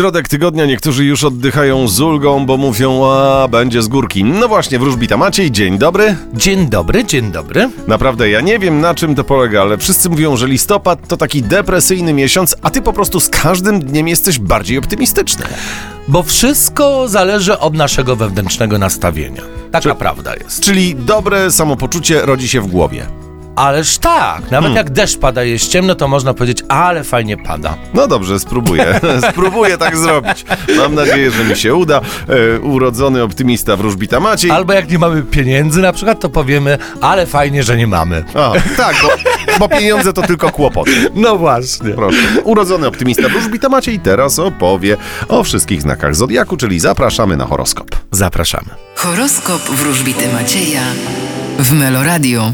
Środek tygodnia niektórzy już oddychają z ulgą, bo mówią, a będzie z górki. No właśnie, wróżbita Maciej, dzień dobry. Dzień dobry, dzień dobry. Naprawdę, ja nie wiem na czym to polega, ale wszyscy mówią, że listopad to taki depresyjny miesiąc, a ty po prostu z każdym dniem jesteś bardziej optymistyczny. Bo wszystko zależy od naszego wewnętrznego nastawienia. Taka prawda jest. Czyli dobre samopoczucie rodzi się w głowie. Ależ tak, nawet jak deszcz pada, jest ciemno, to można powiedzieć, ale fajnie pada. No dobrze, spróbuję. spróbuję tak zrobić. Mam nadzieję, że mi się uda. E, urodzony optymista wróżbita Maciej. Albo jak nie mamy pieniędzy na przykład, to powiemy, ale fajnie, że nie mamy. A, tak, bo, bo pieniądze to tylko kłopot. No właśnie. Proszę. Urodzony optymista wróżbita Maciej teraz opowie o wszystkich znakach Zodiaku, czyli zapraszamy na horoskop. Zapraszamy. Horoskop wróżbity Macieja w Meloradio.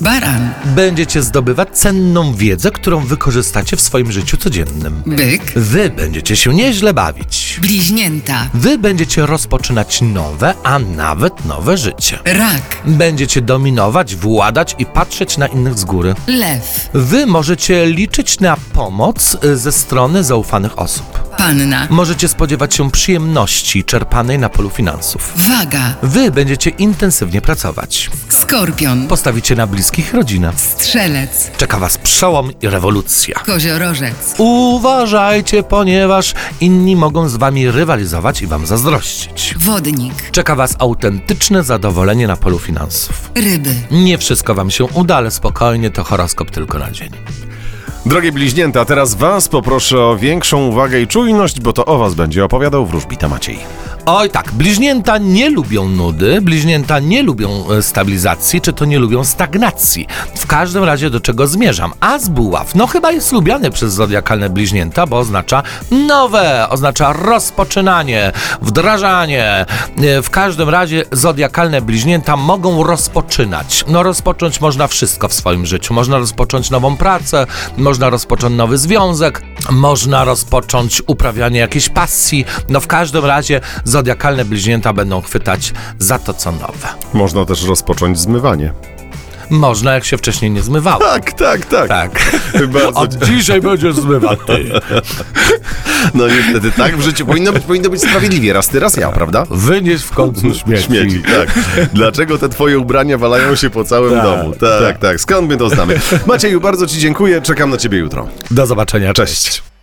Baran, Będziecie zdobywać cenną wiedzę, którą wykorzystacie w swoim życiu codziennym. byk, Wy będziecie się nieźle bawić. bliźnięta, Wy będziecie rozpoczynać nowe, a nawet nowe życie. rak, Będziecie dominować, władać i patrzeć na innych z góry. lew, Wy możecie liczyć na pomoc y, ze strony zaufanych osób. Panna, Możecie spodziewać się przyjemności czerpanej na polu finansów. waga, Wy będziecie intensywnie pracować. skorpion, Postawicie na bliskich rodzinę. strzelec, Czeka Was przełom i rewolucja. koziorożec, Uważajcie, ponieważ inni mogą z Wami rywalizować i Wam zazdrościć. wodnik, Czeka Was autentyczne zadowolenie na polu finansów. ryby. Nie wszystko Wam się uda, ale spokojnie, to horoskop tylko na dzień. Drogie bliźnięta, teraz was poproszę o większą uwagę i czujność, bo to o was będzie opowiadał wróżbita Maciej. Oj tak, bliźnięta nie lubią nudy, bliźnięta nie lubią e, stabilizacji, czy to nie lubią stagnacji. W każdym razie do czego zmierzam? A z buław, no chyba jest lubiany przez zodiakalne bliźnięta, bo oznacza nowe, oznacza rozpoczynanie, wdrażanie. E, W każdym razie zodiakalne bliźnięta mogą rozpoczynać. No rozpocząć można wszystko w swoim życiu. Można rozpocząć nową pracę, można rozpocząć nowy związek, można rozpocząć uprawianie jakiejś pasji. No w każdym razie zodiakalne bliźnięta będą chwytać za to, co nowe. Można też rozpocząć zmywanie. Można, jak się wcześniej nie zmywało. Tak, tak, tak. Tak. Bardzo Od dzisiaj będziesz zmywać ty. No niestety tak w życiu powinno być, powinno być sprawiedliwie. Raz ty, raz ja, prawda? Wynieś w końcu śmieci. Śmieci, tak. Dlaczego te twoje ubrania walają się po całym Tak, domu? Tak, tak, Skąd my to znamy? Macieju, bardzo ci dziękuję. Czekam na ciebie jutro. Do zobaczenia. Cześć.